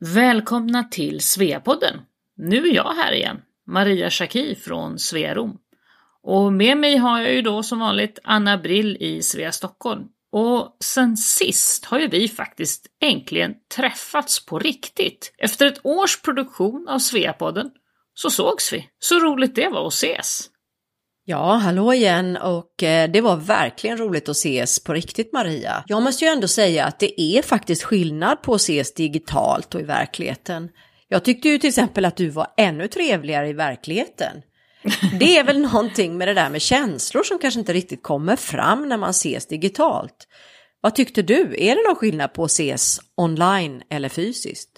Välkomna till Sveapodden! Nu är jag här igen, Maria Schacki från Svearom. Och med mig har jag ju då som vanligt Anna Brill i Svea Stockholm. Och sen sist har ju vi faktiskt äntligen träffats på riktigt. Efter ett års produktion av Sveapodden så sågs vi. Så roligt det var att ses! Ja, hallå igen och eh, det var verkligen roligt att ses på riktigt Maria. Jag måste ju ändå säga att det är faktiskt skillnad på att ses digitalt och i verkligheten. Jag tyckte ju till exempel att du var ännu trevligare i verkligheten. Det är väl någonting med det där med känslor som kanske inte riktigt kommer fram när man ses digitalt. Vad tyckte du? Är det någon skillnad på att ses online eller fysiskt?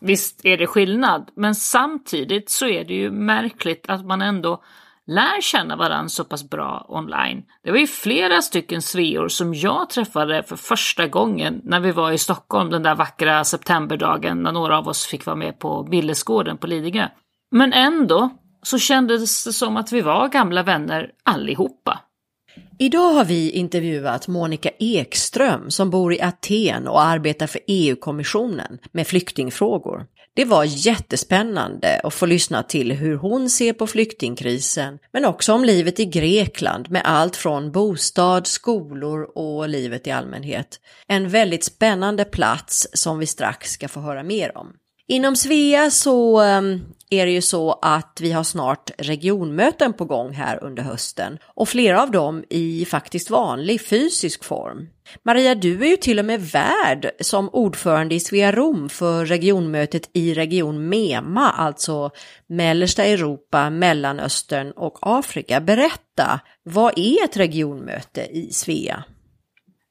Visst är det skillnad, men samtidigt så är det ju märkligt att man ändå lär känna varandra så pass bra online. Det var ju flera stycken sveor som jag träffade för första gången när vi var i Stockholm den där vackra septemberdagen när några av oss fick vara med på Billesgården på Lidingö. Men ändå så kändes det som att vi var gamla vänner allihopa. Idag har vi intervjuat Monica Ekström som bor i Aten och arbetar för EU-kommissionen med flyktingfrågor. Det var jättespännande att få lyssna till hur hon ser på flyktingkrisen, men också om livet i Grekland med allt från bostad, skolor och livet i allmänhet. En väldigt spännande plats som vi strax ska få höra mer om. Inom Svea så ehm, är det ju så att vi har snart regionmöten på gång här under hösten och flera av dem i faktiskt vanlig fysisk form. Maria, du är ju till och med värd som ordförande i Svea Rom för regionmötet i region MEMA, alltså mellersta Europa, Mellanöstern och Afrika. Berätta, vad är ett regionmöte i Svea?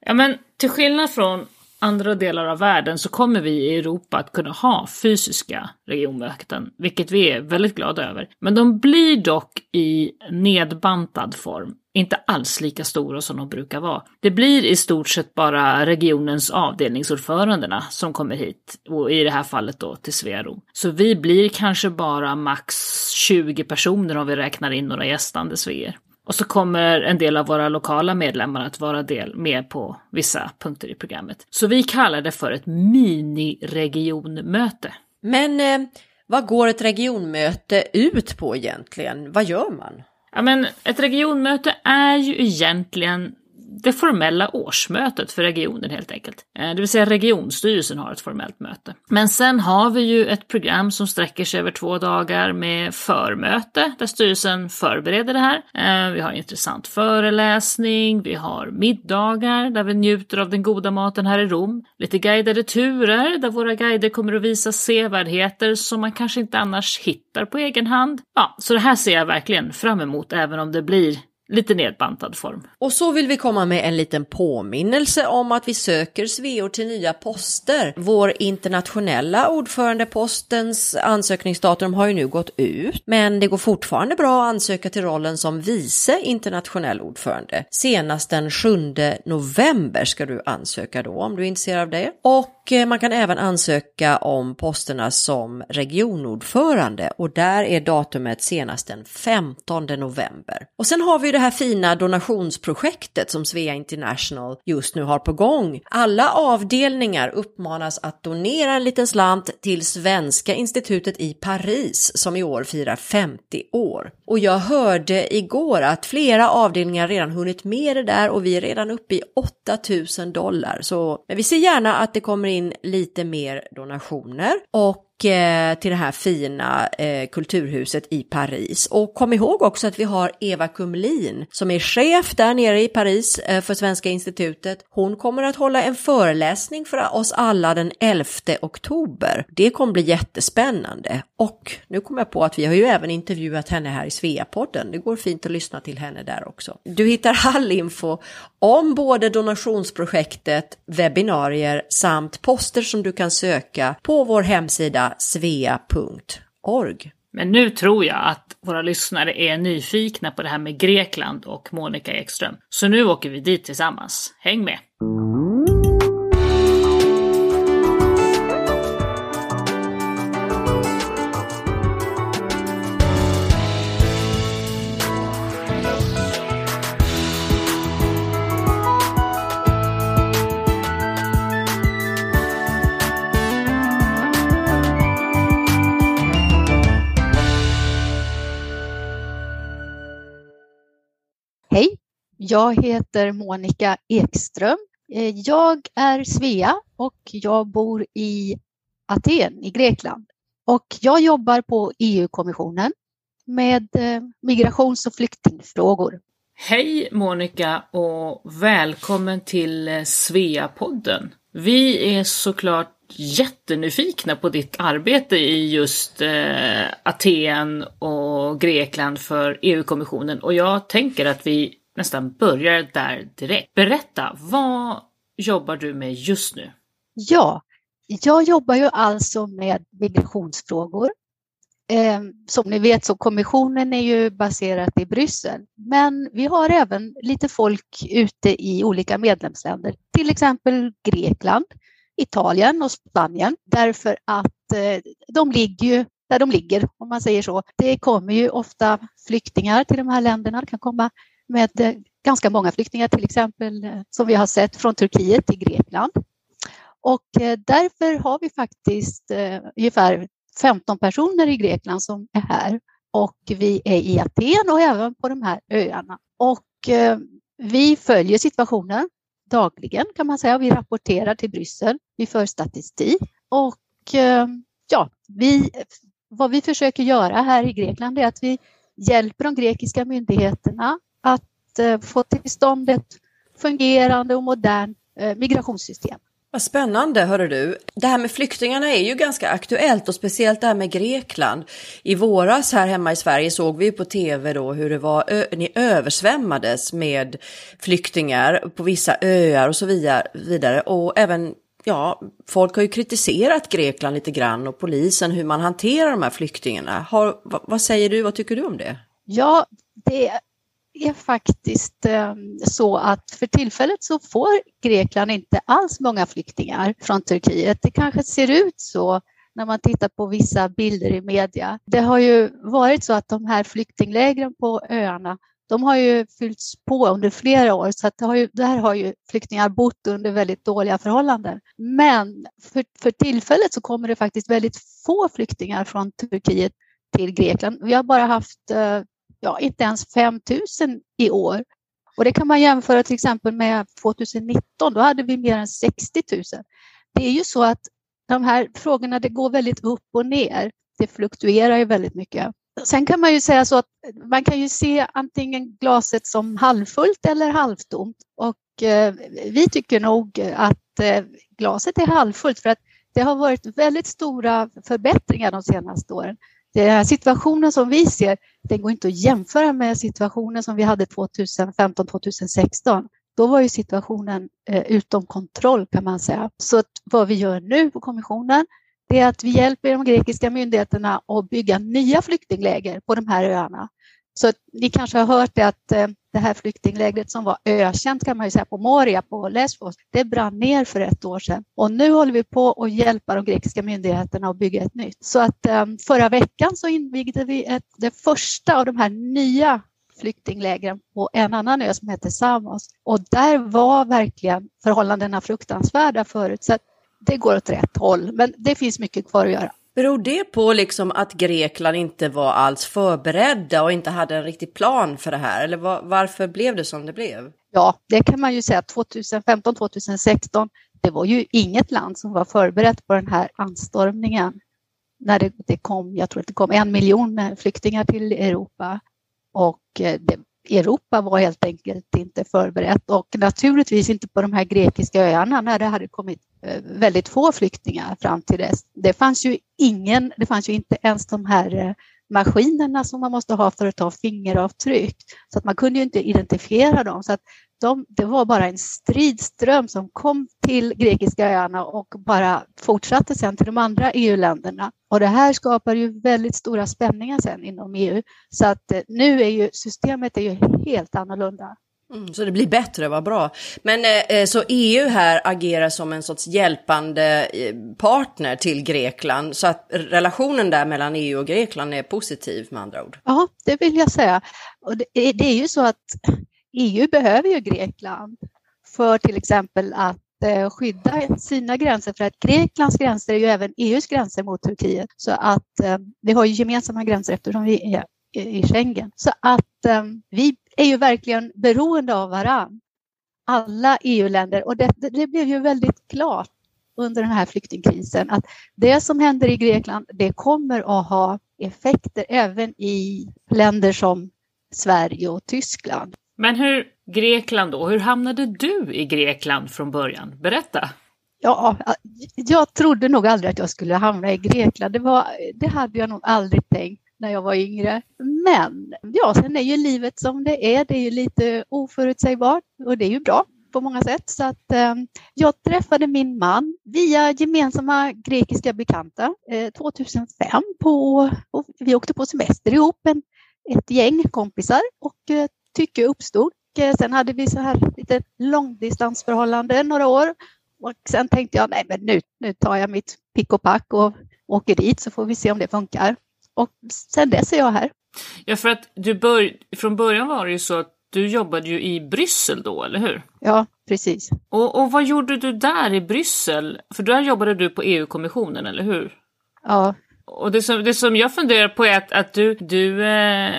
Ja, men till skillnad från andra delar av världen så kommer vi i Europa att kunna ha fysiska regionmöten, vilket vi är väldigt glada över. Men de blir dock i nedbantad form, inte alls lika stora som de brukar vara. Det blir i stort sett bara regionens avdelningsordförandena som kommer hit, och i det här fallet då till Svearom. Så vi blir kanske bara max 20 personer om vi räknar in några gästande sveer. Och så kommer en del av våra lokala medlemmar att vara del med på vissa punkter i programmet. Så vi kallar det för ett miniregionmöte. Men eh, vad går ett regionmöte ut på egentligen? Vad gör man? Ja, men ett regionmöte är ju egentligen det formella årsmötet för regionen helt enkelt. Eh, det vill säga regionstyrelsen har ett formellt möte. Men sen har vi ju ett program som sträcker sig över två dagar med förmöte där styrelsen förbereder det här. Eh, vi har intressant föreläsning, vi har middagar där vi njuter av den goda maten här i Rom. Lite guidade turer där våra guider kommer att visa sevärdheter som man kanske inte annars hittar på egen hand. Ja, så det här ser jag verkligen fram emot även om det blir lite nedbantad form. Och så vill vi komma med en liten påminnelse om att vi söker Sveor till nya poster. Vår internationella ordförandepostens ansökningsdatum har ju nu gått ut, men det går fortfarande bra att ansöka till rollen som vice internationell ordförande. Senast den 7 november ska du ansöka då om du är intresserad av det. Och eh, man kan även ansöka om posterna som regionordförande och där är datumet senast den 15 november. Och sen har vi det här fina donationsprojektet som Svea International just nu har på gång. Alla avdelningar uppmanas att donera en liten slant till Svenska institutet i Paris som i år firar 50 år. Och jag hörde igår att flera avdelningar redan hunnit med det där och vi är redan uppe i 8000 dollar. Så men vi ser gärna att det kommer in lite mer donationer och Eh, till det här fina eh, kulturhuset i Paris. Och kom ihåg också att vi har Eva Kumlin som är chef där nere i Paris eh, för Svenska institutet. Hon kommer att hålla en föreläsning för oss alla den 11 oktober. Det kommer bli jättespännande. Och nu kommer jag på att vi har ju även intervjuat henne här i Sveapodden. Det går fint att lyssna till henne där också. Du hittar all info om både donationsprojektet, webbinarier samt poster som du kan söka på vår hemsida svea.org. Men nu tror jag att våra lyssnare är nyfikna på det här med Grekland och Monica Ekström. Så nu åker vi dit tillsammans. Häng med! Jag heter Monica Ekström. Eh, jag är Svea och jag bor i Aten i Grekland. Och jag jobbar på EU-kommissionen med eh, migrations och flyktingfrågor. Hej Monica och välkommen till eh, Svea-podden. Vi är såklart jättenyfikna på ditt arbete i just eh, Aten och Grekland för EU-kommissionen och jag tänker att vi nästan börjar där direkt. Berätta, vad jobbar du med just nu? Ja, jag jobbar ju alltså med migrationsfrågor. Eh, som ni vet så kommissionen är ju baserat i Bryssel, men vi har även lite folk ute i olika medlemsländer, till exempel Grekland, Italien och Spanien, därför att eh, de ligger ju där de ligger, om man säger så. Det kommer ju ofta flyktingar till de här länderna. Det kan komma med eh, ganska många flyktingar, till exempel eh, som vi har sett från Turkiet till Grekland. Och eh, därför har vi faktiskt ungefär 15 personer i Grekland som är här och vi är i Aten och även på de här öarna. Och vi följer situationen dagligen kan man säga. Vi rapporterar till Bryssel. Vi för statistik och ja, vi, vad vi försöker göra här i Grekland är att vi hjälper de grekiska myndigheterna att eh, få till stånd ett fungerande och modernt eh, migrationssystem. Vad spännande, hörru du. Det här med flyktingarna är ju ganska aktuellt och speciellt det här med Grekland. I våras här hemma i Sverige såg vi på tv då hur det var, ni översvämmades med flyktingar på vissa öar och så vidare. Och även, ja, folk har ju kritiserat Grekland lite grann och polisen hur man hanterar de här flyktingarna. Har, vad säger du, vad tycker du om det? Ja, det är faktiskt ehm, så att för tillfället så får Grekland inte alls många flyktingar från Turkiet. Det kanske ser ut så när man tittar på vissa bilder i media. Det har ju varit så att de här flyktinglägren på öarna de har ju fyllts på under flera år så att det har ju, där har ju flyktingar bott under väldigt dåliga förhållanden. Men för, för tillfället så kommer det faktiskt väldigt få flyktingar från Turkiet till Grekland. Vi har bara haft eh, ja, inte ens 5 000 i år. Och det kan man jämföra till exempel med 2019, då hade vi mer än 60 000. Det är ju så att de här frågorna, det går väldigt upp och ner. Det fluktuerar ju väldigt mycket. Sen kan man ju säga så att man kan ju se antingen glaset som halvfullt eller halvtomt. Och eh, vi tycker nog att eh, glaset är halvfullt för att det har varit väldigt stora förbättringar de senaste åren. Den här situationen som vi ser, den går inte att jämföra med situationen som vi hade 2015-2016. Då var ju situationen eh, utom kontroll kan man säga. Så vad vi gör nu på kommissionen, det är att vi hjälper de grekiska myndigheterna att bygga nya flyktingläger på de här öarna. Så ni kanske har hört det att eh, det här flyktinglägret som var ökänt kan man ju säga på Moria på Lesbos, det brann ner för ett år sedan. Och nu håller vi på att hjälpa de grekiska myndigheterna att bygga ett nytt. Så att eh, förra veckan så invigde vi ett, det första av de här nya flyktinglägren på en annan ö som heter Samos. Och där var verkligen förhållandena fruktansvärda förut. Så det går åt rätt håll, men det finns mycket kvar att göra. Beror det på liksom att Grekland inte var alls förberedda och inte hade en riktig plan för det här? Eller var, varför blev det som det blev? Ja, det kan man ju säga. 2015-2016, det var ju inget land som var förberett på den här anstormningen. När det, det kom, jag tror att det kom en miljon flyktingar till Europa och eh, det, Europa var helt enkelt inte förberett och naturligtvis inte på de här grekiska öarna när det hade kommit Eh, väldigt få flyktingar fram till dess. Det fanns ju ingen, det fanns ju inte ens de här eh, maskinerna som man måste ha för att ta fingeravtryck. Så att man kunde ju inte identifiera dem. Så att de, det var bara en stridström som kom till grekiska öarna och bara fortsatte sen till de andra EU-länderna. Och det här skapar ju väldigt stora spänningar sen inom EU. Så att eh, nu är ju systemet är ju helt annorlunda. Mm, så det blir bättre, vad bra. Men eh, eh så EU här agerar som en sorts hjälpande eh, partner till Grekland, så att relationen där mellan EU och Grekland är positiv med andra ord? Ja, det vill jag säga. Och det, eh, det är ju så att EU behöver ju Grekland för till exempel att skydda sina gränser för att Greklands gränser är ju även EUs gränser mot Turkiet. Så att vi har ju gemensamma gränser eftersom vi är i Schengen. Så att eh, vi är ju verkligen beroende av varann. Alla EU-länder och det, det blev ju väldigt klart under den här flyktingkrisen att det som händer i Grekland, det kommer att ha effekter även i länder som Sverige och Tyskland. Men hur Grekland då? Hur hamnade du i Grekland från början? Berätta! Ja, jag trodde nog aldrig att jag skulle hamna i Grekland. Det, var, det hade jag nog aldrig tänkt när jag var yngre. Men ja, sen är ju livet som det är. Det är ju lite oförutsägbart och det är ju bra på många sätt. Så att, eh, jag träffade min man via gemensamma grekiska bekanta eh, 2005. På, vi åkte på semester ihop, en, ett gäng kompisar och eh, tycke uppstod. Eh, sen hade vi så här lite långdistansförhållande några år och sen tänkte jag, nej men nu, nu tar jag mitt pick och pack och åker dit så får vi se om det funkar. Och sen dess är jag här. Ja, för att du bör, från början var det ju så att du jobbade ju i Bryssel då, eller hur? Ja, precis. Och, och vad gjorde du där i Bryssel? För där jobbade du på EU-kommissionen, eller hur? Ja. Och det som, det som jag funderar på är att, att du, du eh,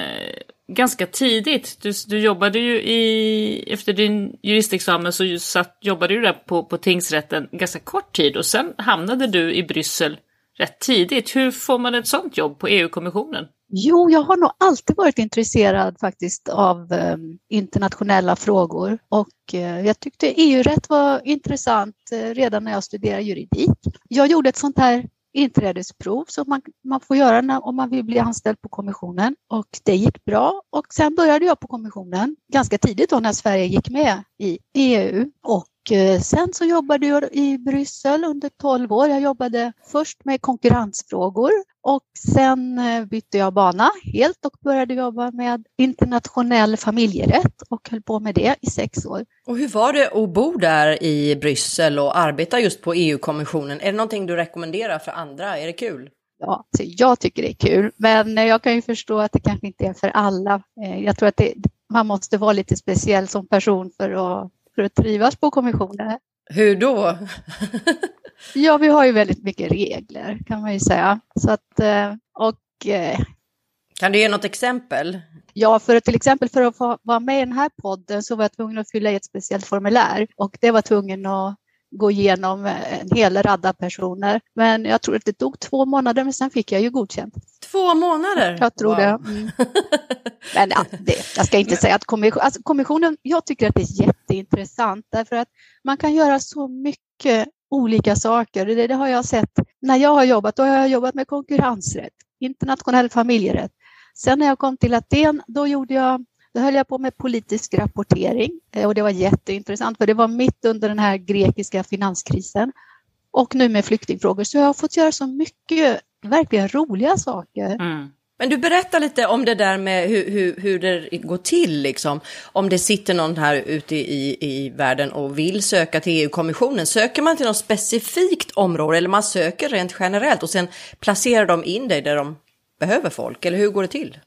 ganska tidigt, du, du jobbade ju i, efter din juristexamen så satt, jobbade du där på, på tingsrätten ganska kort tid och sen hamnade du i Bryssel rätt tidigt. Hur får man ett sådant jobb på EU-kommissionen? Jo, jag har nog alltid varit intresserad faktiskt av eh, internationella frågor och eh, jag tyckte EU-rätt var intressant eh, redan när jag studerade juridik. Jag gjorde ett sånt här inträdesprov som man, man får göra när, om man vill bli anställd på kommissionen och det gick bra och sen började jag på kommissionen ganska tidigt då när Sverige gick med i EU och sen så jobbade jag i Bryssel under 12 år. Jag jobbade först med konkurrensfrågor och sen eh, bytte jag bana helt och började jobba med internationell familjerätt och höll på med det i sex år. Och hur var det att bo där i Bryssel och arbeta just på EU-kommissionen? Är det någonting du rekommenderar för andra? Är det kul? Ja, jag tycker det är kul, men jag kan ju förstå att det kanske inte är för alla. Eh, jag tror att det, man måste vara lite speciell som person för att för att trivas på kommissionen. Hur då? ja, vi har ju väldigt mycket regler kan man ju säga. Så att, eh, och, eh, kan du ge något exempel? Ja, för till exempel för att få vara med i den här podden så var jag tvungen att fylla i ett speciellt formulär och det var tvungen att gå igenom en hel radda personer. Men jag tror att det tog två månader, men sen fick jag ju godkänt. Två månader? Jag tror wow. det. Mm. Men ja, det, jag ska inte säga att kommission, alltså kommissionen, jag tycker att det är jätteintressant därför att man kan göra så mycket olika saker. Det, det har jag sett när jag har jobbat. Då har jag jobbat med konkurrensrätt, internationell familjerätt. Sen när jag kom till Aten, då gjorde jag då höll jag på med politisk rapportering eh, och det var jätteintressant för det var mitt under den här grekiska finanskrisen. Och nu med flyktingfrågor så jag har fått göra så mycket verkligen roliga saker. Mm. Men du berättar lite om det där med hur, hur, hur det går till, liksom. Om det sitter någon här ute i, i världen och vill söka till EU-kommissionen. Söker man till något specifikt område eller man söker rent generellt och sen placerar de in dig där de behöver folk? Eller hur går det till?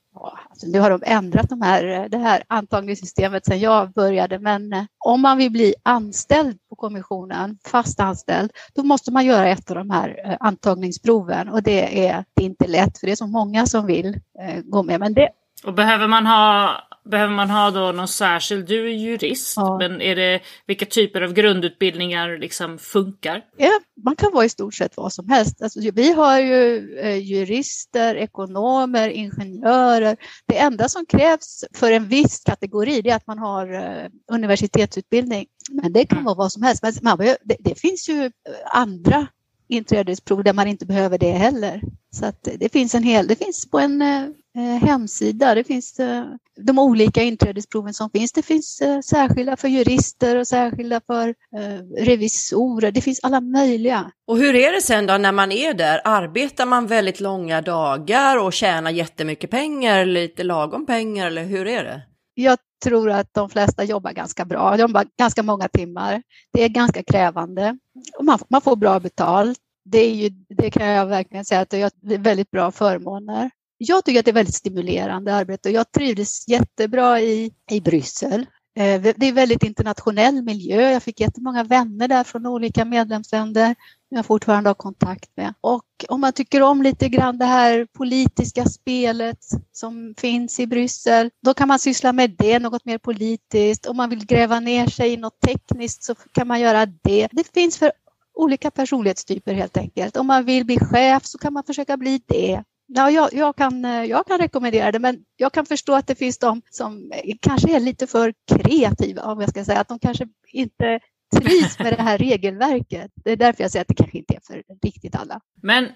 Alltså nu har de ändrat de här, det här antagningssystemet sedan jag började, men eh, om man vill bli anställd på kommissionen, fast anställd, då måste man göra ett av de här eh, antagningsproven och det är, det är inte lätt för det är så många som vill eh, gå med. Men det, och behöver man ha Behöver man ha då någon särskild, du är jurist, ja. men är det vilka typer av grundutbildningar liksom funkar? Ja, man kan vara i stort sett vad som helst. Alltså, vi har ju eh, jurister, ekonomer, ingenjörer. Det enda som krävs för en viss kategori är att man har eh, universitetsutbildning. Men det kan mm. vara vad som helst. Men man, det, det finns ju andra inträdesprov där man inte behöver det heller. Så att det finns en hel, det finns på en eh, hemsida, det finns eh, de olika inträdesproven som finns. Det finns eh, särskilda för jurister och särskilda för eh, revisorer. Det finns alla möjliga. Och hur är det sen då när man är där? Arbetar man väldigt långa dagar och tjänar jättemycket pengar, lite lagom pengar eller hur är det? Jag tror att de flesta jobbar ganska bra, de jobbar ganska många timmar. Det är ganska krävande och man, man får bra betalt. Det, är ju, det kan jag verkligen säga att det är väldigt bra förmåner. Jag tycker att det är väldigt stimulerande arbete och jag trivdes jättebra i, i Bryssel. Eh, det är väldigt internationell miljö. Jag fick jättemånga vänner där från olika medlemsländer som jag fortfarande har kontakt med. Och om man tycker om lite grann det här politiska spelet som finns i Bryssel, då kan man syssla med det, något mer politiskt. Om man vill gräva ner sig i något tekniskt så kan man göra det. Det finns för olika personlighetstyper helt enkelt. Om man vill bli chef så kan man försöka bli det. Ja, jag, jag, kan, jag kan rekommendera det, men jag kan förstå att det finns de som kanske är lite för kreativa, om jag ska säga, att de kanske inte trivs med det här regelverket. Det är därför jag säger att det kanske inte är för riktigt alla. Men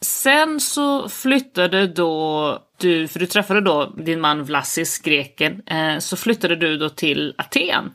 sen så flyttade då du, för du träffade då din man Vlassis, greken, eh, så flyttade du då till Aten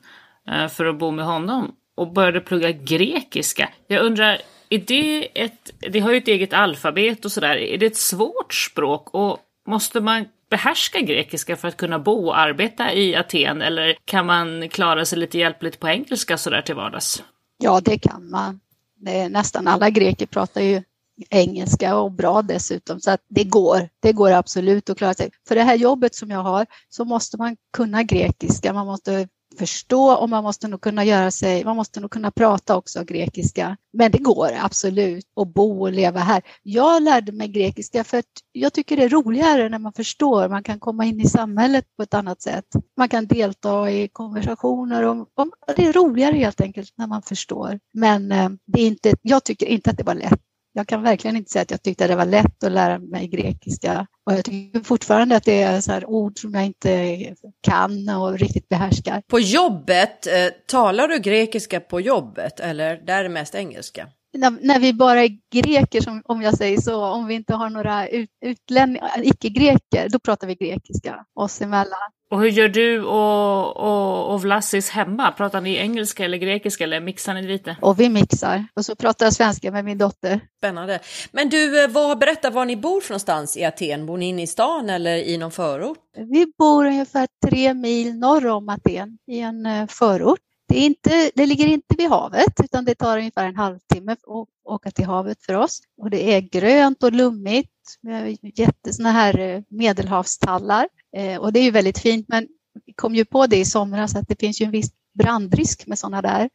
eh, för att bo med honom och började plugga grekiska. Jag undrar, är det ett, det har ju ett eget alfabet och sådär, är det ett svårt språk och måste man behärska grekiska för att kunna bo och arbeta i Aten eller kan man klara sig lite hjälpligt på engelska sådär till vardags? Ja, det kan man. Det är, nästan alla greker pratar ju engelska och bra dessutom, så att det går. Det går absolut att klara sig. För det här jobbet som jag har så måste man kunna grekiska, man måste förstå och man måste nog kunna göra sig, man måste nog kunna prata också grekiska. Men det går absolut att bo och leva här. Jag lärde mig grekiska för att jag tycker det är roligare när man förstår. Man kan komma in i samhället på ett annat sätt. Man kan delta i konversationer och, och det är roligare helt enkelt när man förstår. Men eh, det är inte, jag tycker inte att det var lätt jag kan verkligen inte säga att jag tyckte det var lätt att lära mig grekiska. Och jag tycker fortfarande att det är så ord som jag inte kan och riktigt behärskar. På jobbet, eh, talar du grekiska på jobbet eller där är det mest engelska? När, när, vi bara är greker, som, om jag säger så, om vi inte har några ut, utlänningar, icke-greker, då pratar vi grekiska oss emellan. Och hur gör du och, och, och Vlassis hemma? Pratar ni engelska eller grekiska eller mixar ni lite? Och vi mixar. Och så pratar jag svenska med min dotter. Spännande. Men du, eh, vad, berätta var ni bor för någonstans i Aten. Bor ni inne i stan eller i någon förort? Vi bor ungefär tre mil norr om Aten i en eh, förort. Det, är inte, det ligger inte vid havet utan det tar ungefär en halvtimme att åka till havet för oss. Och det är grönt och lummigt med jätte här eh, medelhavstallar. Eh, och det är ju väldigt fint, men vi kom ju på det i somras att det finns ju en viss brandrisk med sådana där.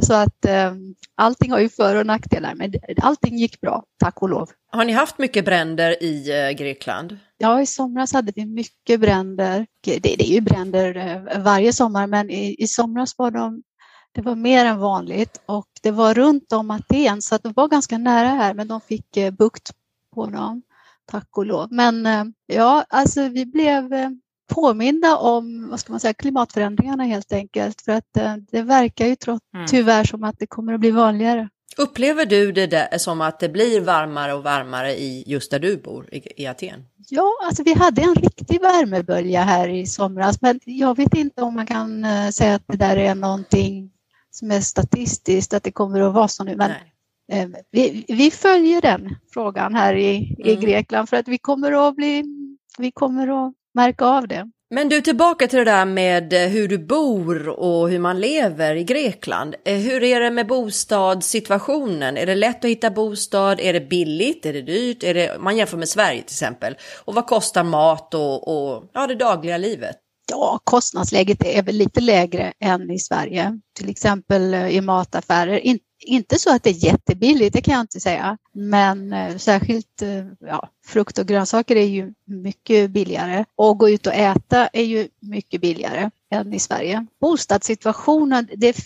Så att eh, allting har ju för och nackdelar, men allting gick bra, tack och lov. Har ni haft mycket bränder i eh, Grekland? Ja, i somras hade vi mycket bränder. Det, det är ju bränder eh, varje sommar, men i, i somras var de det var mer än vanligt och det var runt om Aten så att de var ganska nära här men de fick bukt på dem, tack och lov. Men ja, alltså vi blev eh, påminda om vad ska man säga, klimatförändringarna helt enkelt. För att eh, det verkar ju trots, mm. tyvärr som att det kommer att bli vanligare. Upplever du det där, som att det blir varmare och varmare i just där du bor, i, i Aten? Ja, alltså vi hade en riktig värmebölja här i somras, men jag vet inte om man kan säga att det där är någonting som är statistiskt, att det kommer att vara så nu. Men. Eh, vi, vi, följer den frågan här i, i mm. Grekland för att vi kommer att bli, vi kommer att märka av det. Men du, tillbaka till det där med eh, hur du bor och hur man lever i Grekland. Eh, hur är det med bostadssituationen? Är det lätt att hitta bostad? Är det billigt? Är det dyrt? Är det, man jämför med Sverige till exempel. Och vad kostar mat och, och ja, det dagliga livet? Ja, kostnadsläget är väl lite lägre än i Sverige. Till exempel eh, i mataffärer. In, inte så att det är jättebilligt, det kan jag inte säga. Men eh, särskilt eh, ja, frukt och grönsaker är ju mycket billigare. Och gå ut och äta är ju mycket billigare än i Sverige. Bostadssituationen, det,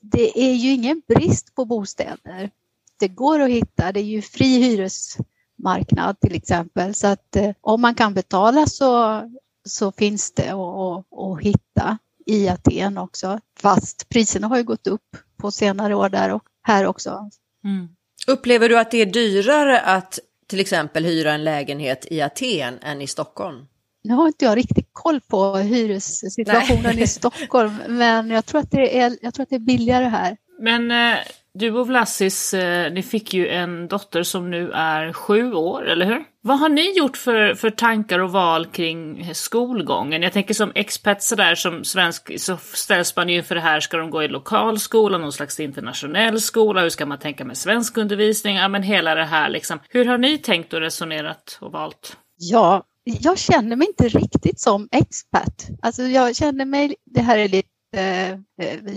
det är ju ingen brist på bostäder. Det går att hitta, det är ju fri hyresmarknad till exempel. Så att eh, om man kan betala så, så finns det att, att hitta i Aten också. Fast priserna har ju gått upp på senare år där och här också. Mm. Upplever du att det är dyrare att till exempel hyra en lägenhet i Aten än i Stockholm? Nu har inte jag riktigt koll på hyressituationen i Stockholm, men jag tror, att det är, jag tror att det är billigare här. Men eh, du och Vlassis, eh, ni fick ju en dotter som nu är sju år, eller hur? Vad har ni gjort för, för tankar och val kring skolgången? Jag tänker som expats sådär som svensk så ställs man ju inför det här, ska de gå i lokal skola, någon slags internationell skola, hur ska man tänka med svensk undervisning? Ja men hela det här liksom. Hur har ni tänkt och resonerat och valt? Ja, jag känner mig inte riktigt som expert. Alltså jag känner mig, det här är lite eh,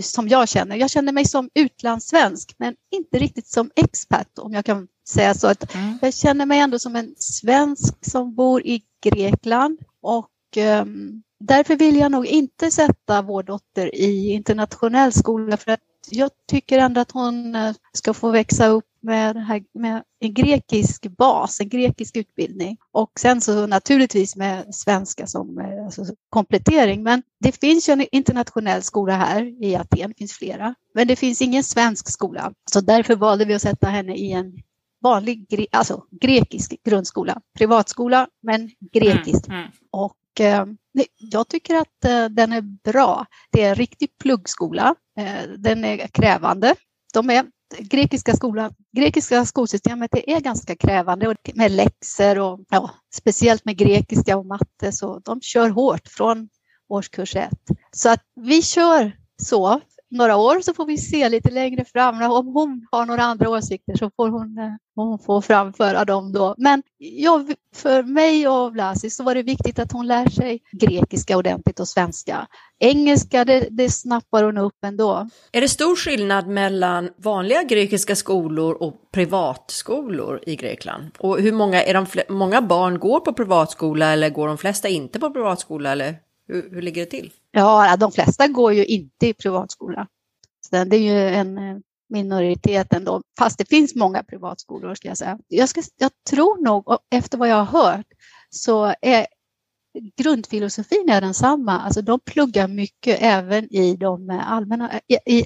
som jag känner, jag känner mig som utlandssvensk men inte riktigt som expert om jag kan säga så. Att mm. Jag känner mig ändå som en svensk som bor i Grekland och eh, därför vill jag nog inte sätta vår dotter i internationell skola för att jag tycker ändå att hon eh, ska få växa upp med, här, med, en grekisk bas, en grekisk utbildning. Och sen så naturligtvis med svenska som eh, alltså, komplettering. Men det finns ju en internationell skola här i Aten, det finns flera. Men det finns ingen svensk skola. Så därför valde vi att sätta henne i en vanlig alltså, grekisk grundskola. Privatskola, men grekisk. Mm, mm. Och eh, jag tycker att eh, den är bra. Det är en riktig pluggskola. Eh, den är krävande. De är, grekiska, skola, grekiska skolsystemet är ganska krävande med läxor och ja, speciellt med grekiska och matte så de kör hårt från årskurs ett. Så att vi kör så några år så får vi se lite längre fram. Om hon har några andra åsikter så får hon, eh, hon får framföra dem då. Men jag, för mig och Vlasi så var det viktigt att hon lär sig grekiska ordentligt och svenska. Engelska, det, det snappar hon upp ändå. Är det stor skillnad mellan vanliga grekiska skolor och privatskolor i Grekland? Och hur många, är de, många barn går på privatskola eller går de flesta inte på privatskola eller hur, hur ligger det till? Ja, de flesta går ju inte i privatskola. Så det är ju en eh, minoritet ändå, fast det finns många privatskolor ska jag säga. Jag, ska, jag tror nog, efter vad jag har hört, så är grundfilosofin är densamma. Alltså de pluggar mycket även i, de eh, allmänna, i,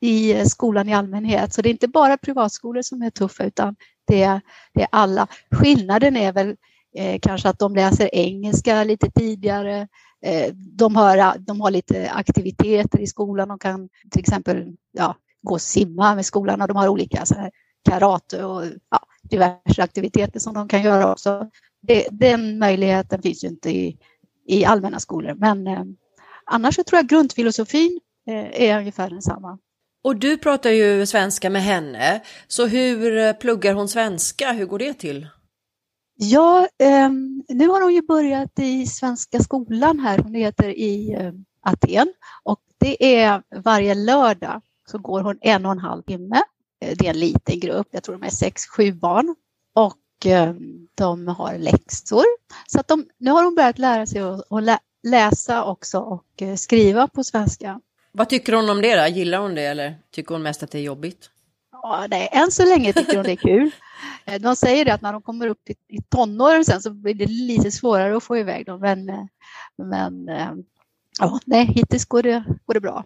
i skolan i allmänhet. Så det är inte bara privatskolor som är tuffa utan det är, det är alla. Skillnaden är väl eh, kanske att de läser engelska lite tidigare. Eh, de, har, de har lite aktiviteter i skolan. De kan till exempel ja, gå och simma med skolan och de har olika så här, karate och ja, diverse aktiviteter som de kan göra också. Det, den möjligheten finns ju inte i, i allmänna skolor. Men eh, annars så tror jag grundfilosofin eh, är ungefär densamma. Och du pratar ju svenska med henne, så hur eh, pluggar hon svenska? Hur går det till? Ja, eh, nu har hon ju börjat i Svenska skolan här, hon heter i eh, Aten och det är varje lördag så går hon en och en halv timme. Eh, det är en liten grupp, jag tror de är sex, sju barn och eh, de har läxor. Så att de, nu har hon börjat lära sig att, lä, läsa också och eh, skriva på svenska. Vad tycker hon om det då? Gillar hon det eller tycker hon mest att det är jobbigt? Ja, nej, än så länge tycker hon det är kul. Eh, de säger att när de kommer upp i, i tonåren sen så blir det lite svårare att få iväg dem. Men, eh, men eh, ja, nej, hittills går det, går det bra.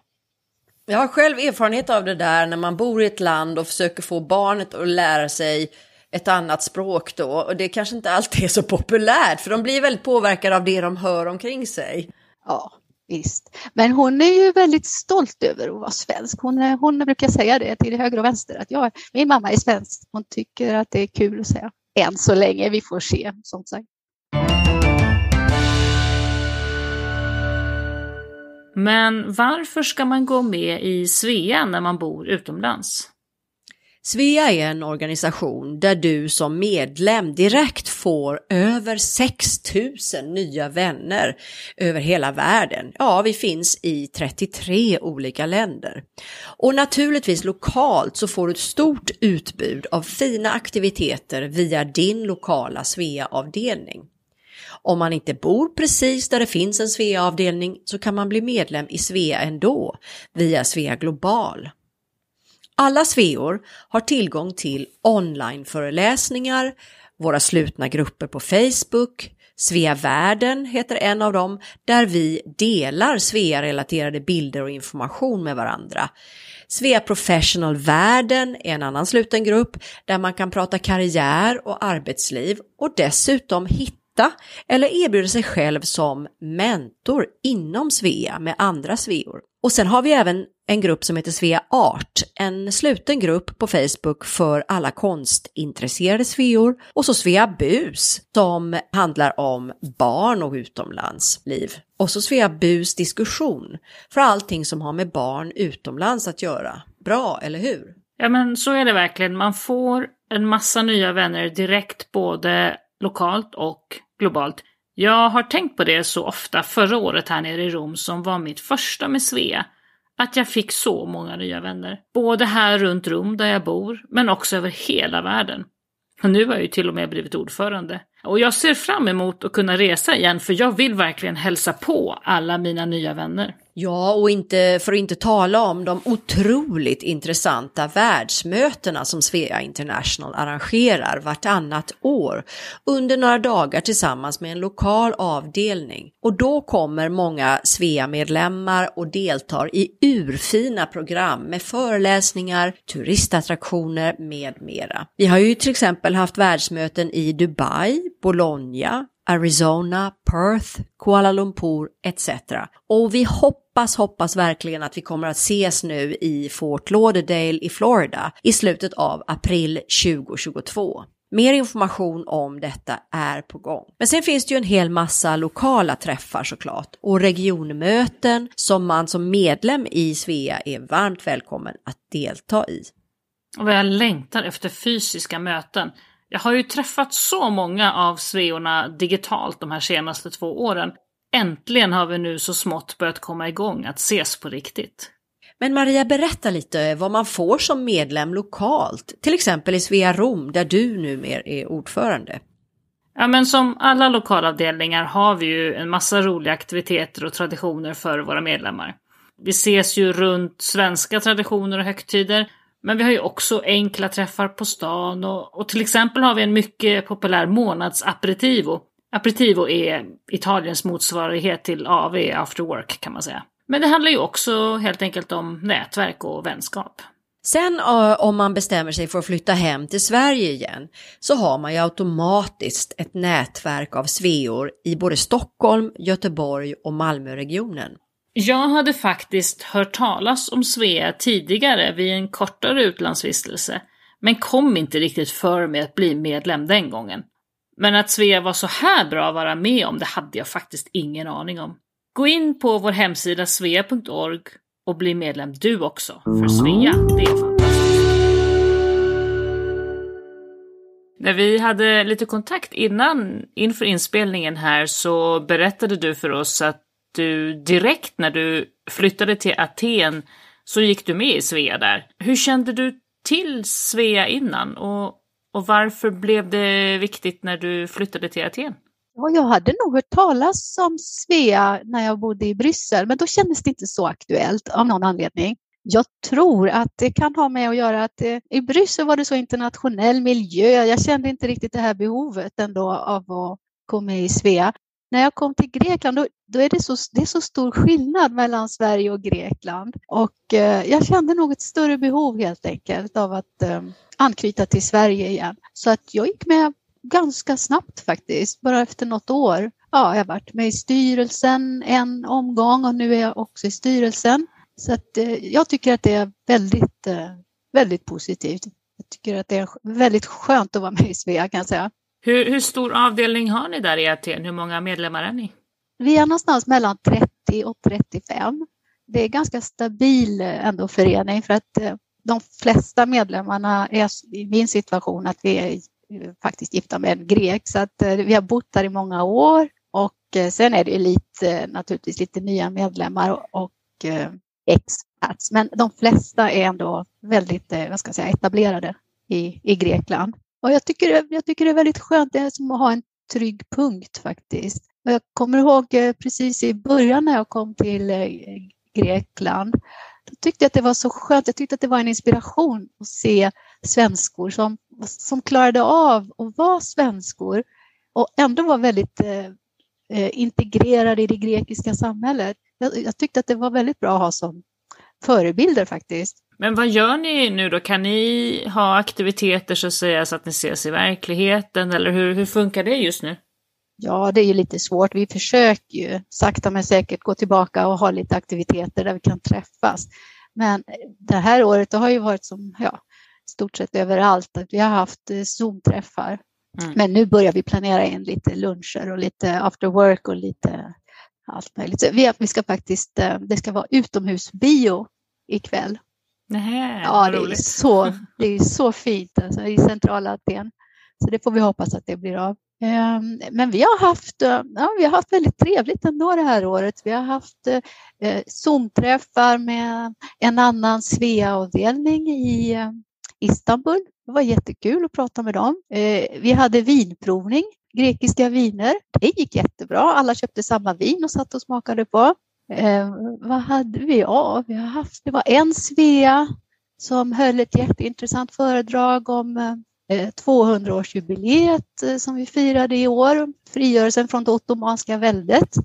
Jag har själv erfarenhet av det där när man bor i ett land och försöker få barnet att lära sig ett annat språk då. Och det kanske inte alltid är så populärt för de blir väldigt påverkade av det de hör omkring sig. Ja, Visst. Men hon är ju väldigt stolt över att vara svensk. Hon, är, hon brukar säga det till höger och vänster att jag, min mamma är svensk. Hon tycker att det är kul att säga. Än så länge, vi får se som sagt. Men varför ska man gå med i Svea när man bor utomlands? Svea är en organisation där du som medlem direkt får över 6000 nya vänner över hela världen. Ja, vi finns i 33 olika länder. Och naturligtvis lokalt så får du ett stort utbud av fina aktiviteter via din lokala Svea-avdelning. Om man inte bor precis där det finns en Svea-avdelning så kan man bli medlem i Svea ändå via Svea Global. Alla sveor har tillgång till onlineföreläsningar, våra slutna grupper på Facebook, Svea Världen heter en av dem, där vi delar Svea-relaterade bilder och information med varandra. Svea Professional Världen är en annan sluten grupp där man kan prata karriär och arbetsliv och dessutom hitta eller erbjuda sig själv som mentor inom Svea med andra Sveor. Och sen har vi även en grupp som heter Svea Art, en sluten grupp på Facebook för alla konstintresserade sveor och så Svea Bus som handlar om barn och utomlandsliv. Och så Svea Bus diskussion för allting som har med barn utomlands att göra. Bra, eller hur? Ja men så är det verkligen. Man får en massa nya vänner direkt både lokalt och globalt Jag har tänkt på det så ofta förra året här nere i Rom som var mitt första med Svea. Att jag fick så många nya vänner. Både här runt Rom där jag bor, men också över hela världen. Och nu har jag ju till och med blivit ordförande. Och jag ser fram emot att kunna resa igen för jag vill verkligen hälsa på alla mina nya vänner. Ja, och inte, för att inte tala om de otroligt intressanta världsmötena som Svea International arrangerar vartannat år under några dagar tillsammans med en lokal avdelning. Och då kommer många Svea-medlemmar och deltar i urfina program med föreläsningar, turistattraktioner med mera. Vi har ju till exempel haft världsmöten i Dubai, Bologna, Arizona, Perth, Kuala Lumpur etc. Och vi hoppas, hoppas verkligen att vi kommer att ses nu i Fort Lauderdale i Florida i slutet av april 2022. Mer information om detta är på gång. Men sen finns det ju en hel massa lokala träffar såklart och regionmöten som man som medlem i Svea är varmt välkommen att delta i. Och vad jag längtar efter fysiska möten. Jag har ju träffat så många av sveorna digitalt de här senaste två åren. Äntligen har vi nu så smått börjat komma igång att ses på riktigt. Men Maria, berätta lite vad man får som medlem lokalt, till exempel i Svea Rom där du numera är ordförande. Ja, men som alla lokalavdelningar har vi ju en massa roliga aktiviteter och traditioner för våra medlemmar. Vi ses ju runt svenska traditioner och högtider, men vi har ju också enkla träffar på stan och, och till exempel har vi en mycket populär månadsaperitivo. Aperitivo är Italiens motsvarighet till AV, after work kan man säga. Men det handlar ju också helt enkelt om nätverk och vänskap. Sen om man bestämmer sig för att flytta hem till Sverige igen så har man ju automatiskt ett nätverk av sveor i både Stockholm, Göteborg och Malmöregionen. Jag hade faktiskt hört talas om Svea tidigare vid en kortare utlandsvistelse, men kom inte riktigt för mig att bli medlem den gången. Men att Svea var så här bra att vara med om, det hade jag faktiskt ingen aning om. Gå in på vår hemsida svea.org och bli medlem du också, för Svea, det är fantastiskt. När vi hade lite kontakt innan, inför inspelningen här så berättade du för oss att du direkt när du flyttade till Aten så gick du med i Svea där. Hur kände du till Svea innan och, och varför blev det viktigt när du flyttade till Aten? Jag hade nog hört talas om Svea när jag bodde i Bryssel, men då kändes det inte så aktuellt av någon anledning. Jag tror att det kan ha med att göra att eh, i Bryssel var det så internationell miljö. Jag kände inte riktigt det här behovet ändå av att gå med i Svea. När jag kom till Grekland då, då är det så, det är så stor skillnad mellan Sverige och Grekland och eh, jag kände något större behov helt enkelt av att eh, anknyta till Sverige igen. Så att jag gick med ganska snabbt faktiskt, bara efter något år. Ja, jag har varit med i styrelsen en omgång och nu är jag också i styrelsen. Så att, eh, jag tycker att det är väldigt, eh, väldigt positivt. Jag tycker att det är väldigt skönt att vara med i Svea kan jag säga. Hur, hur stor avdelning har ni där i Aten? Hur många medlemmar är ni? Vi är någonstans mellan 30 och 35. Det är ganska stabil eh, ändå förening för att eh, de flesta medlemmarna är i min situation att vi är eh, faktiskt gifta med en grek så att vi har bott där i många år och sen är det lite naturligtvis lite nya medlemmar och expats. Men de flesta är ändå väldigt vad ska jag säga, etablerade i, i Grekland. Och jag tycker, jag tycker det är väldigt skönt, det är som att ha en trygg punkt faktiskt. Och jag kommer ihåg eh, precis i början när jag kom till eh, Grekland, då tyckte jag att det var så skönt, jag tyckte att det var en inspiration att se svenskor som, som klarade av att vara svenskor och ändå var väldigt eh, eh, integrerade i det grekiska samhället. Jag, jag, tyckte att det var väldigt bra att ha som förebilder faktiskt. Men vad gör ni nu då? Kan ni ha aktiviteter så att säga så att ni ses i verkligheten eller hur, hur funkar det just nu? Ja, det är ju lite svårt. Vi försöker ju sakta men säkert gå tillbaka och ha lite aktiviteter där vi kan träffas. Men det här året det har ju varit som ja, stort sett överallt att vi har haft eh, Zoom-träffar. Mm. Men nu börjar vi planera in lite luncher och lite after work och lite allt möjligt. Så vi, vi ska faktiskt, eh, det ska vara utomhusbio ikväll. Nähä, ja, det är, så, det är så fint alltså, i centrala Aten. Så det får vi hoppas att det blir av. Ehm, men vi har haft, ja, vi har haft väldigt trevligt ändå det här året. Vi har haft eh, Zoom-träffar med en annan Svea-avdelning i eh, Istanbul. Det var jättekul att prata med dem. Eh, vi hade vinprovning, grekiska viner. Det gick jättebra. Alla köpte samma vin och satt och smakade på. Eh, vad hade vi? Ja, vi har haft, det var en Svea som höll ett jätteintressant föredrag om eh, eh, 200-årsjubileet eh, som vi firade i år, frigörelsen från det ottomanska väldet.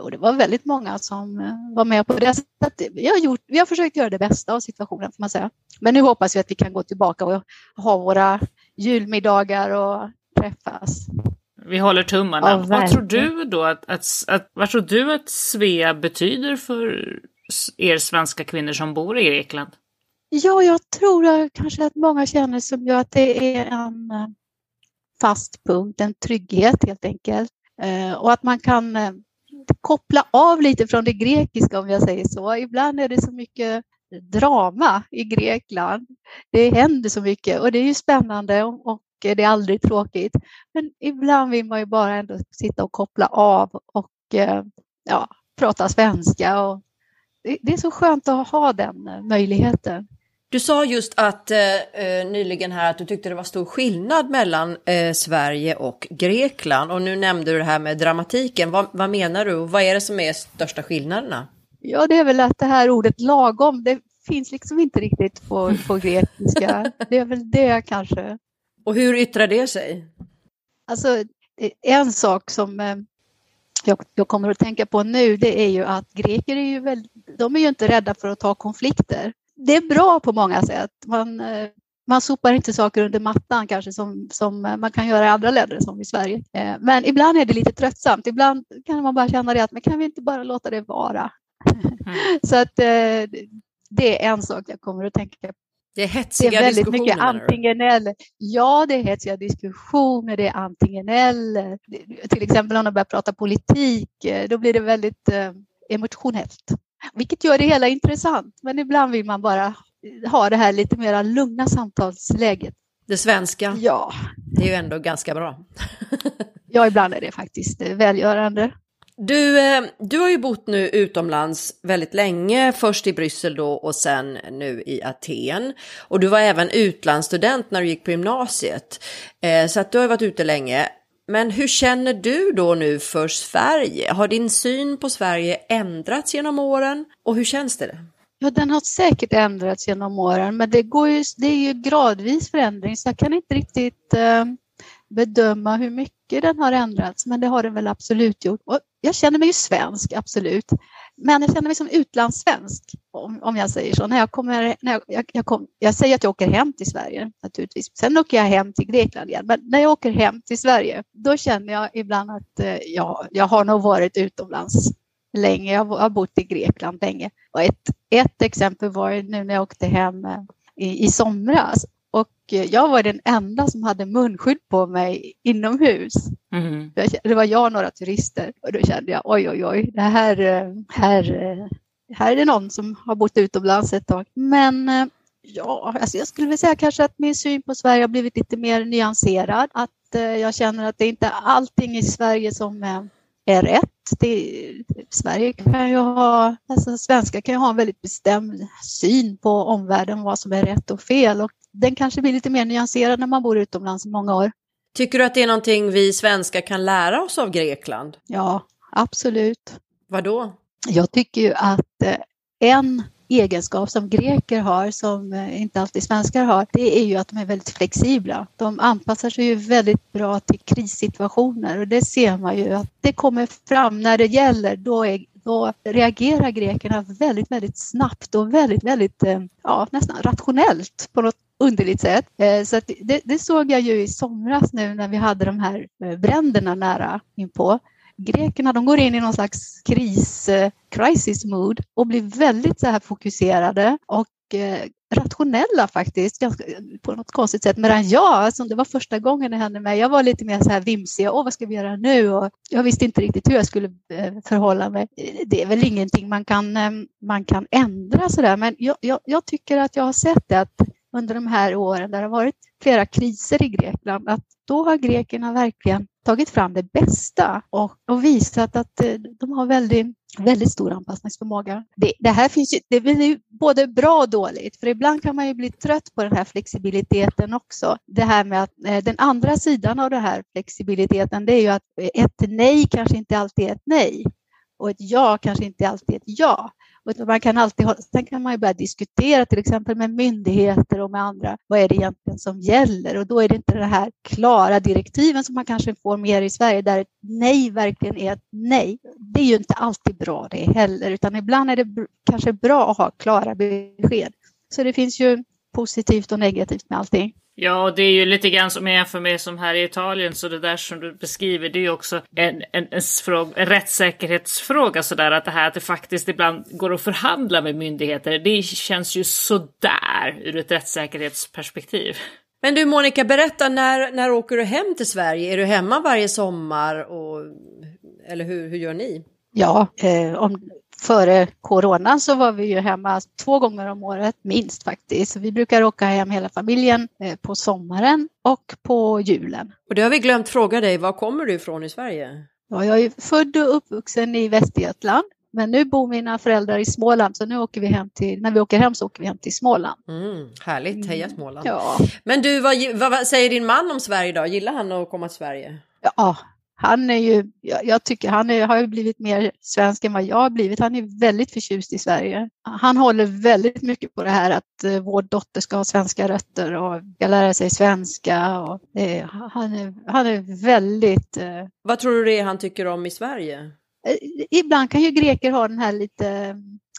Och det var väldigt många som eh, var med på det. Så vi, har gjort, vi har försökt göra det bästa av situationen får man säga. Men nu hoppas vi att vi kan gå tillbaka och ha våra julmiddagar och träffas. Vi håller tummarna. Ja, vad tror du då att, att, att, vad tror du att Svea betyder för er svenska kvinnor som bor i Grekland? Ja, jag tror kanske att många känner som jag att det är en eh, fast punkt, en trygghet helt enkelt. Eh, och att man kan eh, koppla av lite från det grekiska om jag säger så. Ibland är det så mycket drama i Grekland. Det händer så mycket och det är ju spännande och det är aldrig tråkigt. Men ibland vill man ju bara ändå sitta och koppla av och ja, prata svenska. Och det är så skönt att ha den möjligheten. Du sa just att eh, eh, nyligen här att du tyckte det var stor skillnad mellan eh, Sverige och Grekland och nu nämnde du det här med dramatiken. Vad, vad menar du vad är det som är största skillnaderna? Ja, det är väl att det här ordet lagom, det finns liksom inte riktigt på, på grekiska. det är väl det kanske. Och hur yttrar det sig? Alltså, en sak som eh, jag, jag, kommer att tänka på nu, det är ju att greker är ju väl, de är ju inte rädda för att ta konflikter det är bra på många sätt. Man, eh, man sopar inte saker under mattan kanske som, som man kan göra i andra länder som i Sverige. Eh, men ibland är det lite tröttsamt. Ibland kan man bara känna det att men kan vi inte bara låta det vara? Mm. Så att eh, det är en sak jag kommer att tänka på. Det är hetsiga det är väldigt diskussioner. Mycket antingen eller. Ja, det är hetsiga diskussioner, det är antingen eller. Till exempel om de börjar prata politik, då blir det väldigt emotionellt. Vilket gör det hela intressant. Men ibland vill man bara ha det här lite mer lugna samtalsläget. Det svenska. Ja. Det är ju ändå ganska bra. ja, ibland är det faktiskt välgörande. Du, eh, du har ju bott nu utomlands väldigt länge, först i Bryssel då och sen nu i Aten. Och du var även utlandsstudent när du gick på gymnasiet. Eh, så att du har varit ute länge. Men hur känner du då nu för Sverige? Har din syn på Sverige ändrats genom åren och hur känns det? Ja, den har säkert ändrats genom åren, men det, går ju, det är ju gradvis förändring så jag kan inte riktigt eh, bedöma hur mycket den har ändrats, men det har den väl absolut gjort. Och jag känner mig ju svensk, absolut. Men jag känner mig som utlandssvensk, om, om jag säger så. När jag, kommer, när jag, jag, jag, kom, jag säger att jag åker hem till Sverige, naturligtvis. Sen åker jag hem till Grekland igen. Men när jag åker hem till Sverige, då känner jag ibland att eh, ja, jag har nog varit utomlands länge. Jag har bott i Grekland länge. Och ett, ett exempel var nu när jag åkte hem eh, i, i somras. Och eh, jag var den enda som hade munskydd på mig inomhus. Mm. Det var jag och några turister och då kände jag oj, oj, oj, det här, eh, här, eh, här är det någon som har bott utomlands ett tag. Men ja, alltså jag skulle vilja säga kanske att min syn på Sverige har blivit lite mer nyanserad. Att jag känner att det inte är allting i Sverige som är rätt. Det, Sverige kan ju ha, alltså svenskar kan ju ha en väldigt bestämd syn på omvärlden, vad som är rätt och fel. Och den kanske blir lite mer nyanserad när man bor utomlands i många år. Tycker du att det är någonting vi svenskar kan lära oss av Grekland? Ja, absolut. Vad då? Jag tycker ju att eh, en egenskap som greker har som eh, inte alltid svenskar har, det är ju att de är väldigt flexibla. De anpassar sig ju väldigt bra till krissituationer och det ser man ju att det kommer fram när det gäller. Då, är, då reagerar grekerna väldigt, väldigt snabbt och väldigt, väldigt, eh, ja, nästan rationellt på något underligt sätt. Eh, så det, det, såg jag ju i somras nu när vi hade de här eh, bränderna nära inpå. Grekerna de går in i någon slags kris, eh, crisis mood och blir väldigt så här fokuserade och rationella faktiskt, ganska, på något konstigt sätt. Medan jag, som det var första gången det hände mig, jag var lite mer så här vimsig. Åh, vad ska vi göra nu? Och jag visste inte riktigt hur jag skulle förhålla mig. Det är väl ingenting man kan, man kan ändra så där, men jag, jag, jag tycker att jag har sett det att under de här åren där det har varit flera kriser i Grekland, att då har grekerna verkligen tagit fram det bästa och, och visat att eh, de har väldigt, väldigt stor anpassningsförmåga. Det, det här finns ju, det är både bra och dåligt, för ibland kan man ju bli trött på den här flexibiliteten också. Det här med att eh, den andra sidan av den här flexibiliteten, det är ju att ett nej kanske inte alltid är ett nej och ett ja kanske inte alltid är ett ja. Man kan alltid, sen kan man ju börja diskutera till exempel med myndigheter och med andra. Vad är det egentligen som gäller? Och då är det inte det här klara direktiven som man kanske får mer i Sverige där ett nej verkligen är ett nej. Det är ju inte alltid bra det heller, utan ibland är det kanske bra att ha klara besked. Så det finns ju positivt och negativt med allting. Ja, och det är ju lite grann som jag jämför med som här i Italien, så det där som du beskriver, det är ju också en, en, en, fråga, en rättssäkerhetsfråga sådär, att det här att det faktiskt ibland går att förhandla med myndigheter, det känns ju sådär ur ett rättssäkerhetsperspektiv. Men du Monica, berätta när, när åker du hem till Sverige? Är du hemma varje sommar? Och, eller hur, hur gör ni? Ja, eh, om, före corona så var vi ju hemma två gånger om året, minst faktiskt. Vi brukar åka hem hela familjen eh, på sommaren och på julen. Och det har vi glömt fråga dig, var kommer du ifrån i Sverige? Ja, jag är född och uppvuxen i Västergötland. Men nu bor mina föräldrar i Småland så nu åker vi hem till, när vi åker hem så åker vi hem till Småland. Mm, härligt, heja mm, Småland. Ja. Men du, vad, vad, säger din man om Sverige då? Gillar han att komma till Sverige? Ja, han är ju, jag tycker han är, har ju blivit mer svensk än vad jag har blivit. Han är väldigt förtjust i Sverige. Han håller väldigt mycket på det här att uh, vår dotter ska ha svenska rötter och ska lära sig svenska. Och, uh, han, är, han är väldigt... Uh, vad tror du det är han tycker om i Sverige? Ibland kan ju greker ha den här lite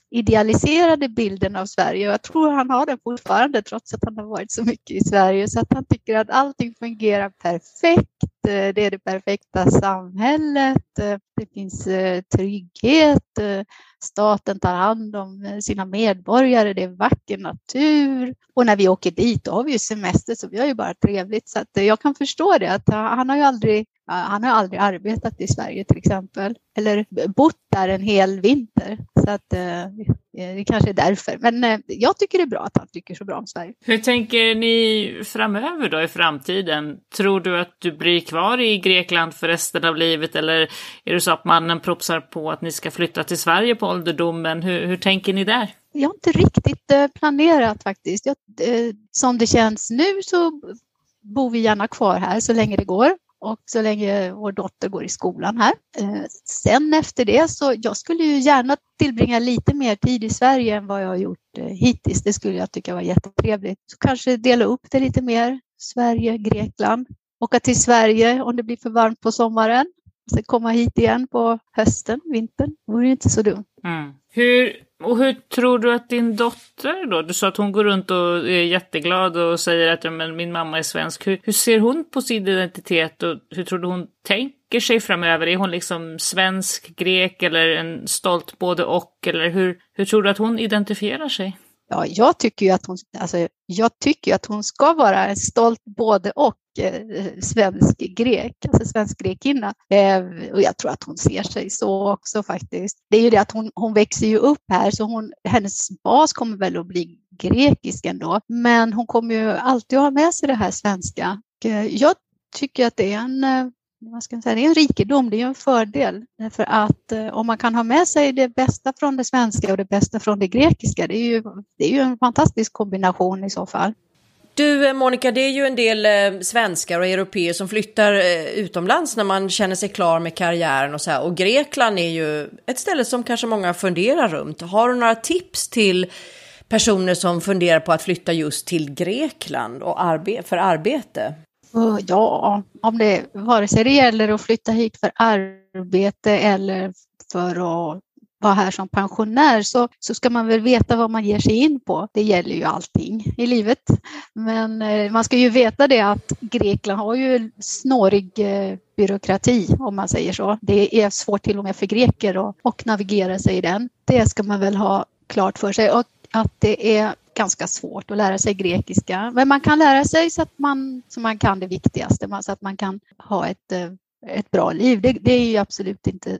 idealiserade bilden av Sverige och jag tror han har den fortfarande trots att han har varit så mycket i Sverige så att han tycker att allting fungerar perfekt. Eh, det är det perfekta samhället. Eh, det finns eh, trygghet. Staten tar hand om sina medborgare. Det är vacker natur och när vi åker dit då har vi ju semester så vi har ju bara trevligt så att jag kan förstå det att han har ju aldrig han har aldrig arbetat i Sverige till exempel, eller bott där en hel vinter. Så att eh, det kanske är därför. Men eh, jag tycker det är bra att han tycker så bra om Sverige. Hur tänker ni framöver då i framtiden? Tror du att du blir kvar i Grekland för resten av livet eller är det så att mannen propsar på att ni ska flytta till Sverige på ålderdomen? Hur, hur tänker ni där? Jag har inte riktigt eh, planerat faktiskt. Jag, som det känns nu så bor vi gärna kvar här så länge det går och så länge vår dotter går i skolan här. Eh, sen efter det så jag skulle ju gärna tillbringa lite mer tid i Sverige än vad jag har gjort eh, hittills. Det skulle jag tycka var jättetrevligt. Så kanske dela upp det lite mer. Sverige, Grekland. Åka till Sverige om det blir för varmt på sommaren. Sen komma hit igen på hösten, vintern. Det vore inte så dumt. Mm. Hur och hur tror du att din dotter då, du sa att hon går runt och är jätteglad och säger att ja, men min mamma är svensk. Hur, hur ser hon på sin identitet och hur tror du hon tänker sig framöver? Är hon liksom svensk, grek eller en stolt både och? Eller hur, hur tror du att hon identifierar sig? Ja, jag tycker ju att hon, alltså, jag tycker att hon ska vara en stolt både och eh, svensk grek, alltså svensk grekinna. Eh, och jag tror att hon ser sig så också faktiskt. Det är ju det att hon, hon växer ju upp här så hon, hennes bas kommer väl att bli grekisk ändå. Men hon kommer ju alltid att ha med sig det här svenska. Eh, jag tycker att det är en eh, vad ska man säga, det är en rikedom, det är en fördel. För att eh, om man kan ha med sig det bästa från det svenska och det bästa från det grekiska, det är ju, det är ju en fantastisk kombination i så fall. Du eh, Monica, det är ju en del eh, svenskar och europeer som flyttar utomlands när man känner sig klar med karriären och så här. Och Grekland är ju ett ställe som kanske många funderar runt. Har du några tips till personer som funderar på att flytta just till Grekland och arbe för arbete? Ja, om det, vare sig det gäller att flytta hit för arbete eller för att vara här som pensionär så, så ska man väl veta vad man ger sig in på. Det gäller ju allting i livet. Men eh, man ska ju veta det att Grekland har ju snårig eh, byråkrati om man säger så. Det är svårt till och med för greker att och navigera sig i den. Det ska man väl ha klart för sig. Och att det är ganska svårt att lära sig grekiska. Men man kan lära sig så att man, så man kan det viktigaste, så att man kan ha ett, eh, ett bra liv. Det, det är ju absolut inte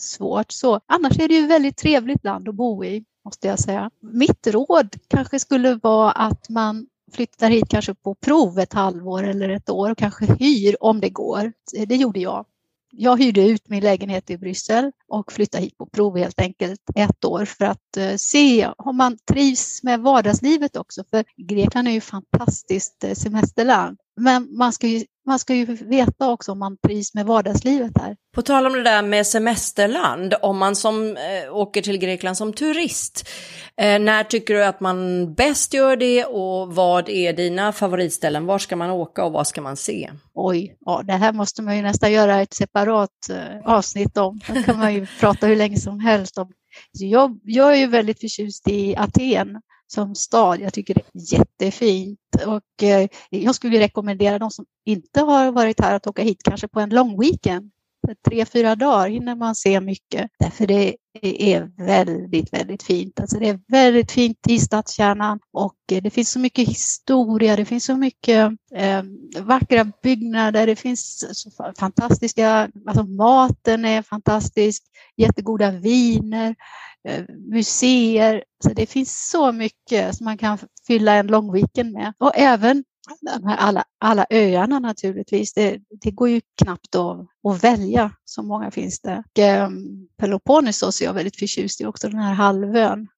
svårt. Så, annars är det ju ett väldigt trevligt land att bo i, måste jag säga. Mitt råd kanske skulle vara att man flyttar hit kanske på prov ett halvår eller ett år och kanske hyr om det går. Det gjorde jag. Jag hyrde ut min lägenhet i Bryssel och flyttade hit på prov helt enkelt ett år för att eh, se om man trivs med vardagslivet också. För Grekland är ju ett fantastiskt eh, semesterland. Men man ska ju man ska ju veta också om man trivs med vardagslivet här. På tal om det där med semesterland, om man som eh, åker till Grekland som turist, eh, när tycker du att man bäst gör det och vad är dina favoritställen? Var ska man åka och vad ska man se? Oj, ja, det här måste man ju nästan göra ett separat eh, avsnitt om. Det kan man ju prata hur länge som helst om. Jag, jag är ju väldigt förtjust i Aten som stad. Jag tycker det är jättefint och eh, jag skulle rekommendera de som inte har varit här att åka hit kanske på en lång weekend. Tre, fyra dagar hinner man se mycket. Därför det är väldigt, väldigt fint. Alltså det är väldigt fint i stadskärnan och eh, det finns så mycket historia. Det finns så mycket eh, vackra byggnader. Det finns fantastiska, alltså maten är fantastisk, jättegoda viner. Eh, museer. Så det finns så mycket som man kan fylla en lång weekend med. Och även alla, alla öarna naturligtvis. Det, det går ju knappt att, att välja, så många finns det. Och, um, Peloponnesos är jag väldigt förtjust i också, den här halvön.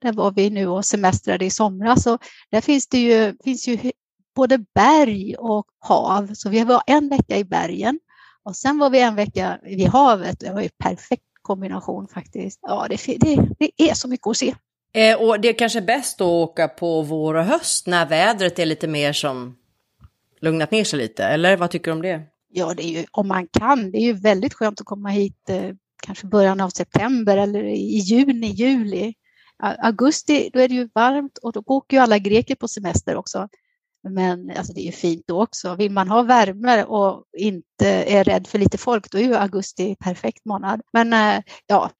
Där var vi nu och semestrade i somras. Och där finns det ju, finns ju både berg och hav. Så vi var en vecka i bergen och sen var vi en vecka vid havet. Det var ju perfekt kombination faktiskt. Ja, det, det, det är så mycket att se. Eh, och det är kanske bäst att åka på vår och höst när vädret är lite mer som lugnat ner sig lite, eller vad tycker du om det? Ja, det är ju, om man kan. Det är ju väldigt skönt att komma hit eh, kanske början av september eller i juni, juli. Augusti, då är det ju varmt och då åker ju alla greker på semester också. Men alltså, det är ju fint då också. Vill man ha värme och inte är rädd för lite folk, då är ju augusti perfekt månad. Men eh, ja,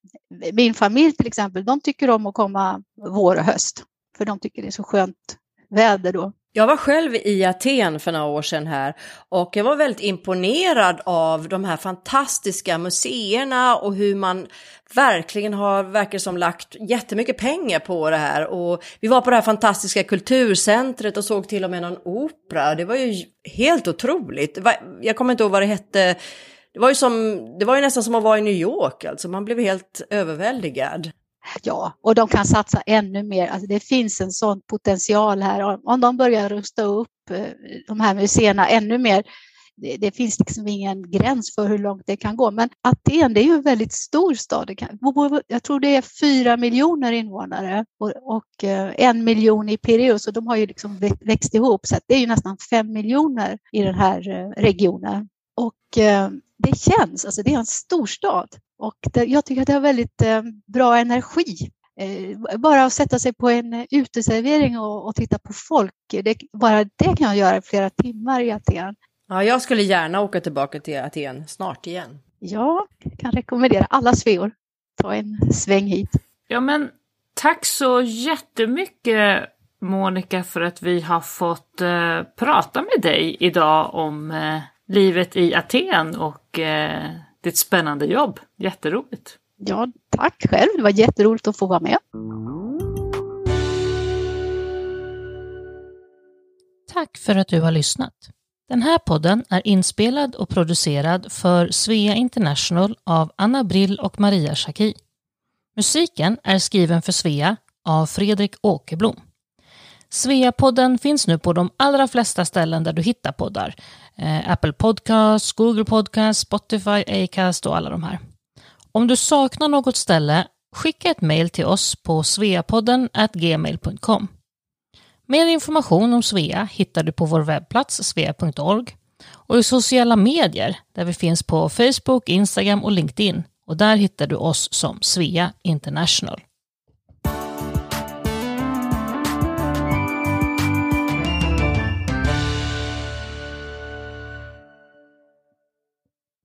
min familj till exempel, de tycker om att komma vår och höst, för de tycker det är så skönt väder då. Jag var själv i Aten för några år sedan här och jag var väldigt imponerad av de här fantastiska museerna och hur man verkligen har, verkar som lagt jättemycket pengar på det här. Och vi var på det här fantastiska kulturcentret och såg till och med någon opera. Det var ju helt otroligt. Jag kommer inte ihåg vad det hette. Det var ju, som, det var ju nästan som att vara i New York, alltså man blev helt överväldigad. Ja, och de kan satsa ännu mer. Alltså det finns en sån potential här. Om de börjar rusta upp eh, de här museerna ännu mer, det, det, finns liksom ingen gräns för hur långt det kan gå. Men Aten, det är ju en väldigt stor stad. jag tror det är fyra miljoner invånare och, och eh, en miljon i Pireus, och de har ju liksom växt ihop. Så det är ju nästan fem miljoner i den här eh, regionen. Och det känns, alltså det är en stor stad. Och det, jag tycker att det har väldigt eh, bra energi. Eh, bara att sätta sig på en uteservering och, och titta på folk, det, bara det kan jag göra i flera timmar i Aten. Ja, jag skulle gärna åka tillbaka till Aten snart igen. Ja, jag kan rekommendera alla sveor. Ta en sväng hit. Ja, men tack så jättemycket Monica för att vi har fått eh, prata med dig idag om eh, livet i Aten och eh, ditt spännande jobb. Jätteroligt! Ja, tack själv. Det var jätteroligt att få vara med. Tack för att du har lyssnat. Den här podden är inspelad och producerad för Svea International av Anna Brill och Maria Schacki. Musiken är skriven för Svea av Fredrik Åkerblom. Svea-podden finns nu på de allra flesta ställen där du hittar poddar. Eh, Apple Podcasts, Google Podcasts, Spotify, Acast och alla de här. Om du saknar något ställe, skicka ett mejl till oss på sveapodden gmail.com. Mer information om Svea hittar du på vår webbplats svea.org och i sociala medier där vi finns på Facebook, Instagram och LinkedIn och där hittar du oss som Svea International.